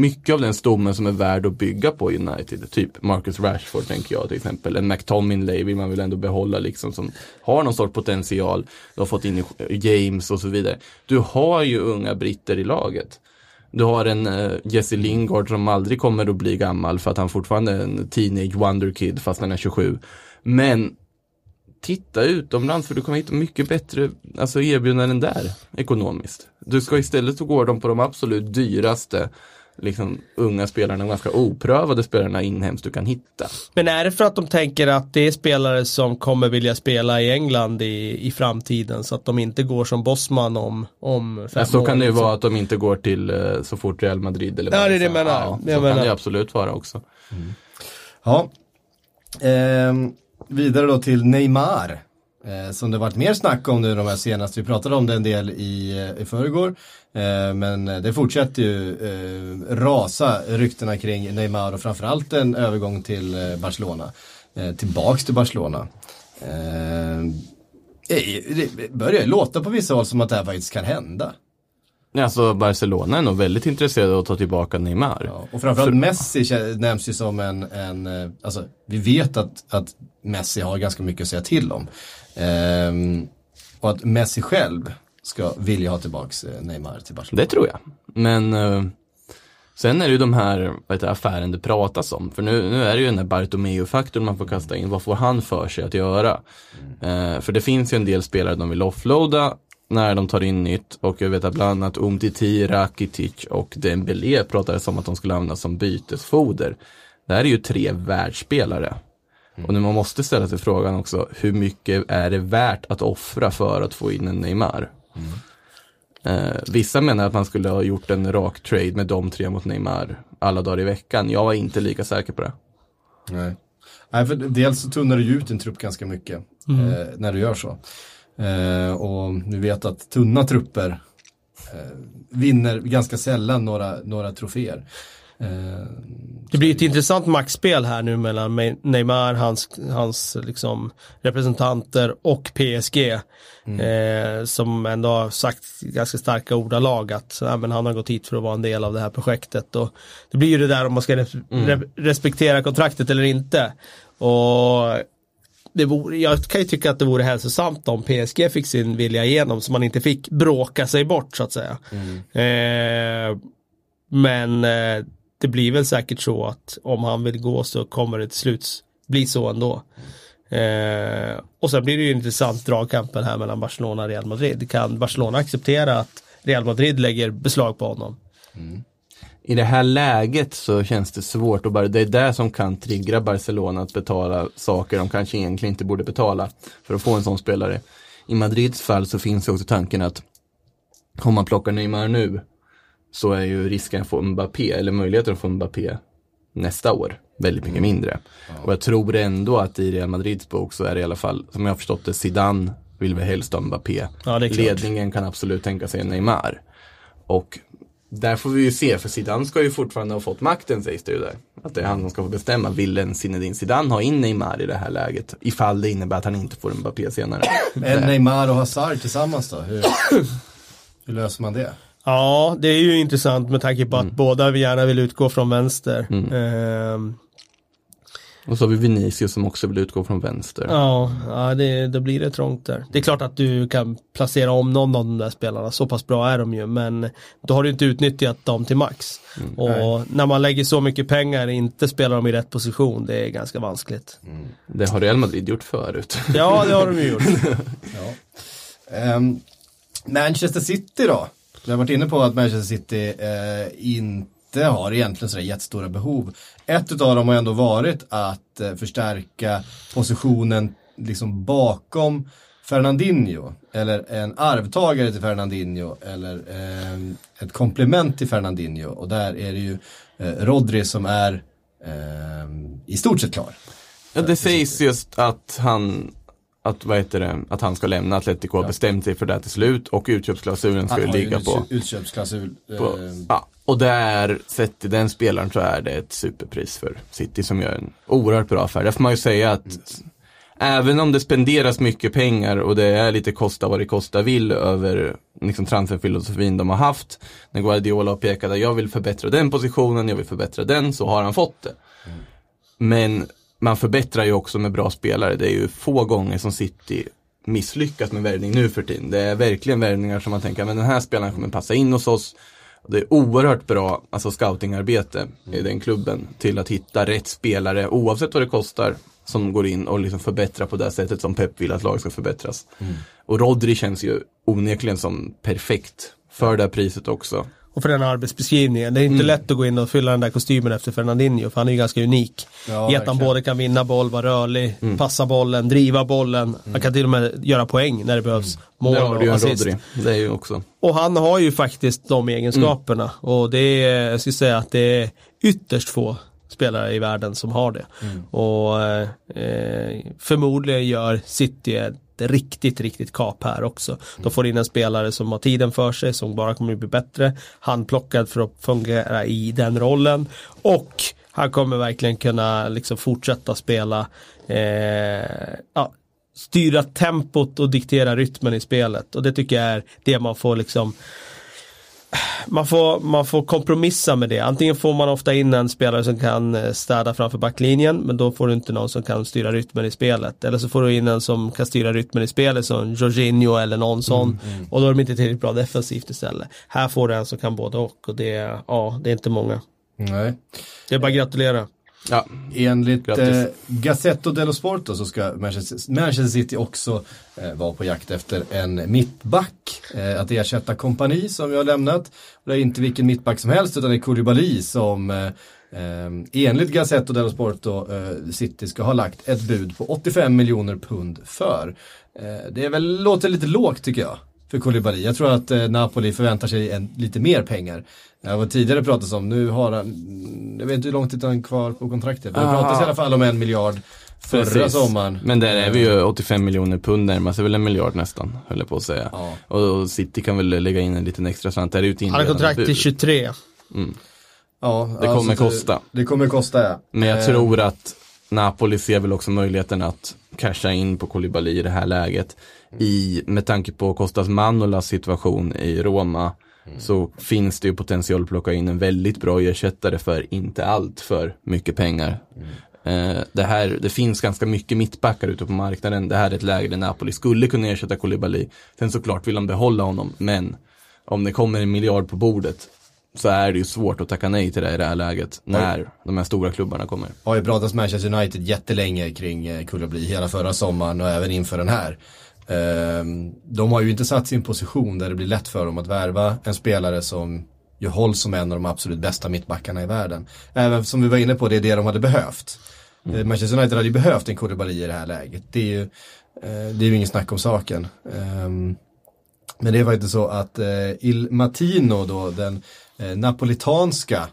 mycket av den stommen som är värd att bygga på United. Typ Marcus Rashford tänker jag till exempel. En McTominay vill man väl ändå behålla liksom som har någon sorts potential. Du har fått in James och så vidare. Du har ju unga britter i laget. Du har en uh, Jesse Lingard som aldrig kommer att bli gammal för att han fortfarande är en teenage wonderkid fast han är 27. Men titta utomlands för du kommer hitta mycket bättre alltså erbjudanden där ekonomiskt. Du ska istället så går de på de absolut dyraste liksom unga spelarna, ganska oprövade spelarna inhemskt du kan hitta. Men är det för att de tänker att det är spelare som kommer vilja spela i England i, i framtiden så att de inte går som bossman om, om fem Ja, så år? kan det ju liksom? vara att de inte går till eh, så fort Real Madrid eller Ja, det är det jag menar. Ja, Det jag så kan menar. det absolut vara också. Ja. Ehm, vidare då till Neymar. Eh, som det varit mer snack om nu de här senaste. Vi pratade om det en del i, eh, i förrgår. Eh, men det fortsätter ju eh, rasa ryktena kring Neymar och framförallt en övergång till eh, Barcelona. Eh, tillbaks till Barcelona. Eh, det börjar låta på vissa håll som att det här faktiskt kan hända. Alltså Barcelona är nog väldigt intresserade av att ta tillbaka Neymar. Ja, och framförallt Messi kä- nämns ju som en, en eh, alltså vi vet att, att Messi har ganska mycket att säga till om. Ehm, och att Messi själv ska vilja ha tillbaks eh, Neymar till Barcelona. Det tror jag. Men eh, sen är det ju de här vad heter, affären det pratas om. För nu, nu är det ju den här Bartomeu-faktorn man får kasta in. Vad får han för sig att göra? Eh, för det finns ju en del spelare de vill offloada när de tar in nytt. Och jag vet att bland annat Umtiti, Rakitic och Dembélé pratades om att de skulle användas som bytesfoder. Det här är ju tre världsspelare. Och nu man måste ställa sig frågan också, hur mycket är det värt att offra för att få in en Neymar? Eh, vissa menar att man skulle ha gjort en rak trade med de tre mot Neymar alla dagar i veckan. Jag var inte lika säker på det. Nej. Nej, för dels så tunnar du ju ut din trupp ganska mycket eh, när du gör så. Eh, och du vet att tunna trupper eh, vinner ganska sällan några, några troféer. Eh, Det blir ett intressant maxspel här nu mellan Neymar, hans, hans liksom representanter och PSG. Eh, som ändå har sagt ganska starka ordalag att ja, men han har gått hit för att vara en del av det här projektet. Och det blir ju det där om man ska res- re- respektera kontraktet eller inte. Och det vore, jag kan ju tycka att det vore hälsosamt om PSG fick sin vilja igenom så man inte fick bråka sig bort så att säga. Eh, men eh, det blir väl säkert så att om han vill gå så kommer det till slut bli så ändå. Eh, och sen blir det ju intressant dragkampen här mellan Barcelona och Real Madrid. Kan Barcelona acceptera att Real Madrid lägger beslag på honom? Mm. I det här läget så känns det svårt och bara, det är det som kan trigga Barcelona att betala saker de kanske egentligen inte borde betala för att få en sån spelare. I Madrids fall så finns ju också tanken att om man plockar Neymar nu så är ju risken att få Mbappé, eller möjligheten att få Mbappé nästa år väldigt mycket mindre. Och jag tror ändå att i Real Madrids bok så är det i alla fall, som jag har förstått det, Zidane vill väl helst ha Mbappé. Ja. Ledningen kan absolut tänka sig Neymar. Och där får vi ju se, för Zidane ska ju fortfarande ha fått makten sägs det ju där. Att det är han som ska få bestämma. Vill en Zinedine Zidane ha in Neymar i det här läget? Ifall det innebär att han inte får Mbappé senare. En Neymar och Hazard tillsammans då? Hur, hur löser man det? Ja, det är ju intressant med tanke på att båda gärna vill utgå från vänster. Ehm, Och så har vi Vinicius som också vill utgå från vänster. Ja, ja det, då blir det trångt där. Det är klart att du kan placera om någon av de där spelarna, så pass bra är de ju, men då har du inte utnyttjat dem till max. och när man lägger så mycket pengar och inte spelar dem i rätt position, det är ganska vanskligt. Det har Real Madrid gjort förut. Ja, det har de ju gjort. Ehm, Manchester City då? Vi har varit inne på att Manchester City eh, inte har egentligen sådär jättestora behov. Ett utav dem har ändå varit att eh, förstärka positionen liksom bakom Fernandinho. Eller en arvtagare till Fernandinho. Eller eh, ett komplement till Fernandinho. Och där är det ju eh, Rodri som är eh, i stort sett klar. Ja, det sägs just att han att, vad heter det, att han ska lämna Atletico har bestämt sig för det till slut och utköpsklausulen ska ju ligga på, utköp- utköpsklausul. på eh, ja, och där, sett till den spelaren så är det ett superpris för City som gör en oerhört bra affär. Där får man ju säga att även om det spenderas mycket pengar och det är lite kosta vad det kosta vill över liksom transferfilosofin de har haft. När Guardiola har pekat att jag vill förbättra den positionen, jag vill förbättra den, så har han fått det. Men man förbättrar ju också med bra spelare. Det är ju få gånger som City misslyckas med värvning nu för tiden. Det är verkligen värvningar som man tänker, men den här spelaren kommer passa in hos oss. Det är oerhört bra alltså scoutingarbete i den klubben till att hitta rätt spelare oavsett vad det kostar som går in och liksom förbättrar på det sättet som Pep vill att laget ska förbättras. Och Rodri känns ju onekligen som perfekt för det här priset också. Och för den arbetsbeskrivningen. Det är inte lätt att gå in och fylla den där kostymen efter Fernandinho, för han är ju ganska unik. Ja, I att han både kan vinna boll, vara rörlig, passa bollen, driva bollen. Han kan till och med göra poäng när det behövs. Mål Där har och assist. Rodri. Det är ju också. Och han har ju faktiskt de egenskaperna. Och det är, jag skulle säga att det är ytterst få spelare i världen som har det. Och eh, förmodligen gör City ett riktigt, riktigt kap här också. De får in en spelare som har tiden för sig, som bara kommer att bli bättre. Handplockad för att fungera i den rollen. Och han kommer verkligen kunna liksom fortsätta spela eh, ja, styra tempot och diktera rytmen i spelet. Och det tycker jag är det man får liksom man får, man får kompromissa med det. Antingen får man ofta in en spelare som kan eh, städa framför backlinjen, men då får du inte någon som kan styra rytmen i spelet. Eller så får du in en som kan styra rytmen i spelet, som Jorginho eller någon sån. Och då är de inte tillräckligt bra defensivt istället. Här får du en som kan både och, och det ja, det är inte många. Nej. Det är bara att gratulera. Ja, Enligt Grattis. eh, Gazzetto dello Sport så ska Manchester, Manchester City också eh, vara på jakt efter en mittback. Eh, att ersätta kompani som vi har lämnat. Och det är inte vilken mittback som helst utan det är Koulibaly som eh, eh, enligt Gazzetto dello Sport då, eh, City ska ha lagt ett bud på 85 miljoner pund för. Eh, det är väl, låter lite lågt tycker jag för Koulibaly. Jag tror att eh, Napoli förväntar sig en, lite mer pengar. Det var tidigare pratats om, nu har han, jag vet inte hur lång tid han är kvar på kontraktet. Det Aha. pratas i alla fall om en miljard förra Precis. sommaren. Men där är vi ju 85 miljoner pund närmar sig väl en miljard nästan, höll jag på att säga. Ja. Och City kan väl lägga in en liten extra slant. Det är ju ett Han har kontrakt till bud. 23. Ja, Det kommer alltså, kosta. Det, det kommer kosta ja. Men jag Eh, tror att Napoli ser väl också möjligheten att casha in på Koulibaly i det här läget. I, med tanke på Kostas Manolas situation i Roma så finns det ju potential att plocka in en väldigt bra ersättare för inte allt för mycket pengar. Eh, det, här, det finns ganska mycket mittbackar ute på marknaden. Det här är ett läge där Napoli skulle kunna ersätta Koulibaly. Sen såklart vill de behålla honom, men om det kommer en miljard på bordet så är det ju svårt att tacka nej till det i det här läget när de här stora klubbarna kommer. har ju pratats Manchester United jättelänge kring eh, Kullabli hela förra sommaren och även inför den här. Ehm, De har ju inte satt sin position där det blir lätt för dem att värva en spelare som ju hålls som en av de absolut bästa mittbackarna i världen. Även som vi var inne på, det är det de hade behövt. Eh, Manchester United hade ju behövt en Koulibaly i det här läget. Det är ju, eh, det är ju ingen snack om saken. Ehm, Men det är faktiskt så att eh, Il Matino då, den napolitanska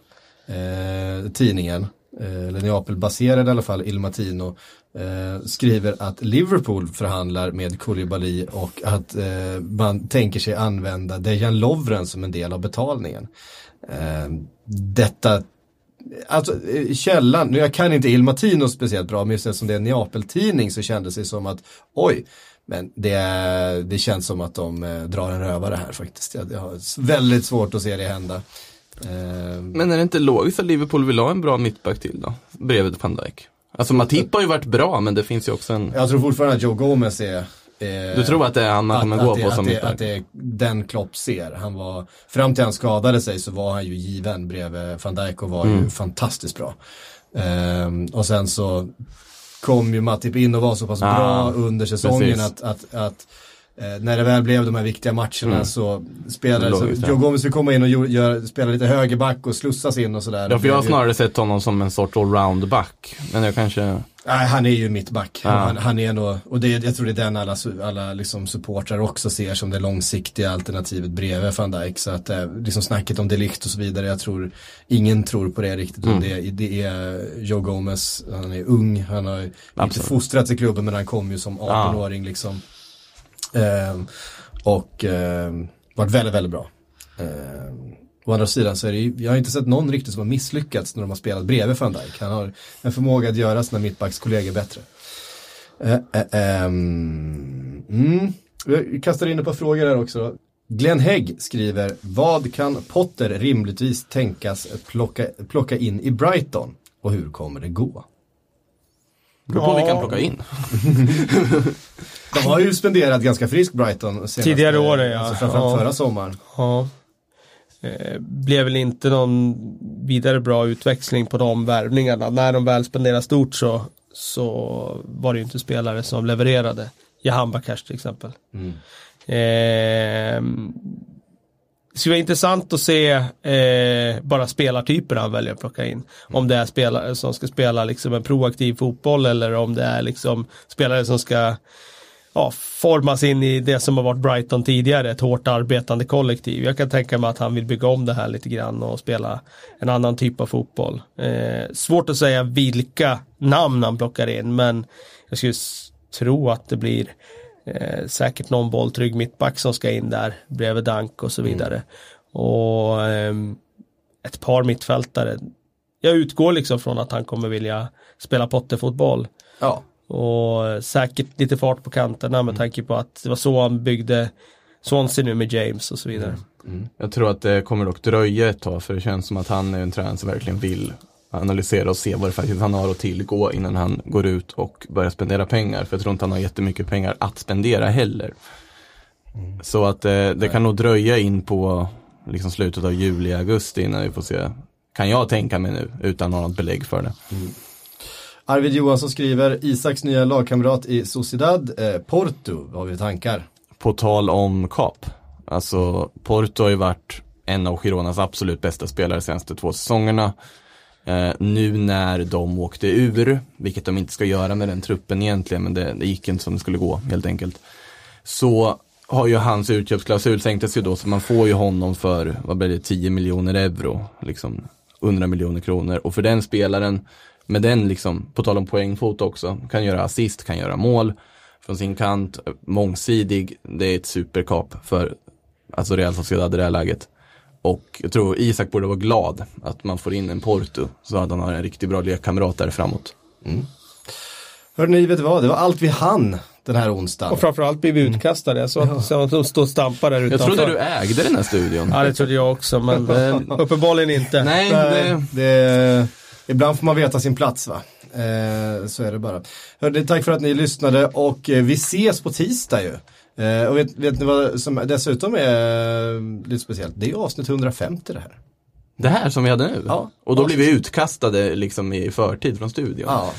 tidningen, eller Neapel-baserad i alla fall, Il Matino, eh, skriver att Liverpool förhandlar med Koulibaly och att eh, man tänker sig använda Dejan Lovren som en del av betalningen. Eh, detta Alltså eh, källan, nu jag kan inte Il Matino speciellt bra, men just eftersom det är en Neapel-tidning så kändes det som att oj, men det, det känns som att de eh, drar en rövare här faktiskt. Jag, jag har väldigt svårt att se det hända. Eh, Men är det inte logiskt att Liverpool vill ha en bra mittback till då? Bredvid van Dijk. Alltså Matip har ju varit bra, men det finns ju också en... jag tror fortfarande att Joe Gomez är eh, Du tror att det är han man kommer gå det, på att som det, mittback? att det är den Klopp ser. Han var, fram till han skadade sig så var han ju given bredvid van Dijk och var Mm. ju fantastiskt bra. Ehm, och sen så kom ju Matip in och var så pass Ah, bra under säsongen precis. att, att, att eh, när det väl blev de här viktiga matcherna Mm. så spelade så ja. Joe Gomez fick komma in och gör, spela lite högerback och slussas in och sådär. Ja, för jag har snarare sett honom som en sorts allround-back. Men jag kanske... Nej, han är ju mittback. Ja. Han, han är nog, och det, jag tror det är den alla, alla liksom supportrar också ser som det långsiktiga alternativet bredvid van Dijk. Så att eh, liksom snacket om delikt och så vidare, jag tror ingen tror på det riktigt. Mm. Det, det är Joe Gomez, han är ung, han har ju inte Absolut. fostrats i klubben men han kom ju som 18-åring liksom. Ehm, och ehm, varit väldigt, väldigt bra. Ehm, å andra sidan så är det ju, jag har inte sett någon riktigt som har misslyckats när de har spelat bredvid van Dijk. Han har en förmåga att göra sina mittbackskollegor bättre. Eh, eh, ehm, mm. Vi kastar in ett par frågor här också. Glenn Hägg skriver, vad kan Potter rimligtvis tänkas plocka, plocka in i Brighton? Och hur kommer det gå? Beror på Ja. vilka han plockar in. De har ju spenderat ganska friskt Brighton senaste, Tidigare år, ja. Alltså framförallt Ja. förra sommaren. Ja. Eh, blev väl inte någon vidare bra utväxling på de värvningarna. När de väl spenderade stort så, så var det ju inte spelare som levererade. Jahan Bakash till exempel. Eh, det skulle vara intressant att se eh, bara spelartyper han väljer att plocka in. Om det är spelare som ska spela liksom en proaktiv fotboll eller om det är liksom spelare som ska ja, formas in i det som har varit Brighton tidigare, ett hårt arbetande kollektiv. Jag kan tänka mig att han vill bygga om det här lite grann och spela en annan typ av fotboll. Eh, svårt att säga vilka namn han plockar in, men jag skulle tro att det blir eh, säkert någon bolltrygg mittback som ska in där bredvid Dank och så vidare. Och ehm, ett par mittfältare. Jag utgår liksom från att han kommer vilja spela potterfotboll. Ja. Och säkert lite fart på kanterna med tanke på att det var så han byggde Swansea nu med James och så vidare. Jag tror att det kommer dock dröja ett tag för det känns som att han är en tränare som verkligen vill analysera och se vad det faktiskt han har att tillgå innan han går ut och börjar spendera pengar. För jag tror inte han har jättemycket pengar att spendera heller. Så att eh, det kan nog dröja in på liksom slutet av juli, augusti innan vi får se. Kan jag tänka mig nu utan något belägg för det. Arvid Johansson skriver, Isaks nya lagkamrat i Sociedad, eh, Porto, vad har vi tankar? På tal om kap. Alltså Porto har ju varit en av Gironas absolut bästa spelare de senaste två säsongerna. Eh, nu när de åkte ur, vilket de inte ska göra med den truppen egentligen, men det, det gick inte som det skulle gå helt enkelt. Så har ju hans utköpsklausul sänktes ju då, så man får ju honom för, vad blir det, 10 miljoner euro, liksom 100 miljoner kronor. Och för den spelaren, med den liksom, på tal om poängfot också, kan göra assist, kan göra mål från sin kant, mångsidig, det är ett superkap för alltså Real Sociedad i det här läget. Och jag tror Isak borde vara glad att man får in en Porto så att han har en riktigt bra lekkamrat där framåt. Hörrni, vet du vad? Det var allt vi hann den här onsdagen. Och framförallt blir vi utkastade. Jag såg så att de stod och stampade där Jag utanför. trodde du ägde den här studion. Ja det trodde jag också men eh, uppenbarligen inte. Nej, det, det, ibland får man veta sin plats va? Eh, så är det bara. Hörde, tack för att ni lyssnade och eh, vi ses på tisdag ju. Eh, och vet, vet ni vad som dessutom är eh, lite speciellt? Det är avsnitt 150 det här. Det här som vi hade nu? Ja. Och då blir vi utkastade liksom i förtid från studion. Ja.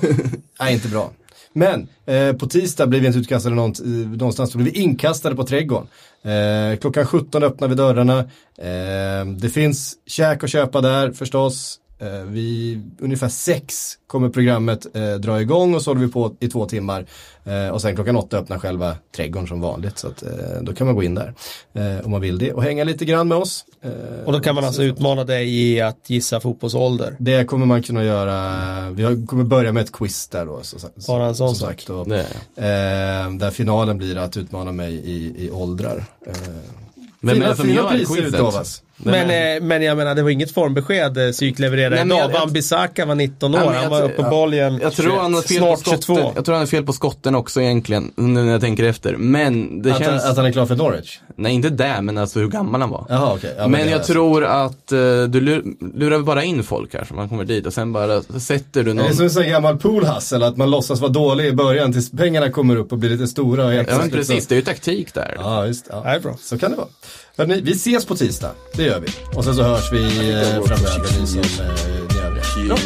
Nej, inte bra. Men eh, på tisdag blir vi inte utkastade någonstans, då blir vi inkastade på trädgården. Eh, klockan 17 öppnar vi dörrarna. Eh, det finns käk att köpa där förstås. Eh, vi, ungefär sex kommer programmet eh, dra igång och så håller vi på i två timmar. Eh, och sen klockan åtta öppnar själva trädgården som vanligt. Så att, eh, då kan man gå in där eh, om man vill det och hänga lite grann med oss. Eh, Och då kan man alltså utmana dig i att gissa fotbollsålder. det kommer man kunna göra, vi har- kommer börja med ett quiz där då. Så, så, Bara en sån sak. och, eh, där finalen blir att utmana mig i, i åldrar. Eh, Vem fina, är det som fina gör priser quizet? Är- Men, eh, men jag menar, det var inget formbesked eh, Psyk levererade Nej, men idag. jag- jag- Van Bissaka var 19 år, Ja, men han jag- var uppenbarligen Jag tror han har fel på snart 22. skotten. Jag tror han har fel på skotten också egentligen, nu när jag tänker efter. Men det Att, känns... att han är klar för Norwich? Nej, inte där, men alltså hur gammal han var. Jaha okej. Ja, men det jag tror att eh, du lur, lurar bara in folk här, så man kommer dit och sen bara sätter du Det någon... är som en sån gammal poolhustle, att man låtsas vara dålig i början tills pengarna kommer upp och blir lite stora. Och Ja men precis, det är ju taktik där. Ja, just ja. Det är bra. Så kan det vara. Hörrni, vi ses på tisdag, det gör vi. Och sen så hörs vi eh, framöver, ni som eh, ni övriga.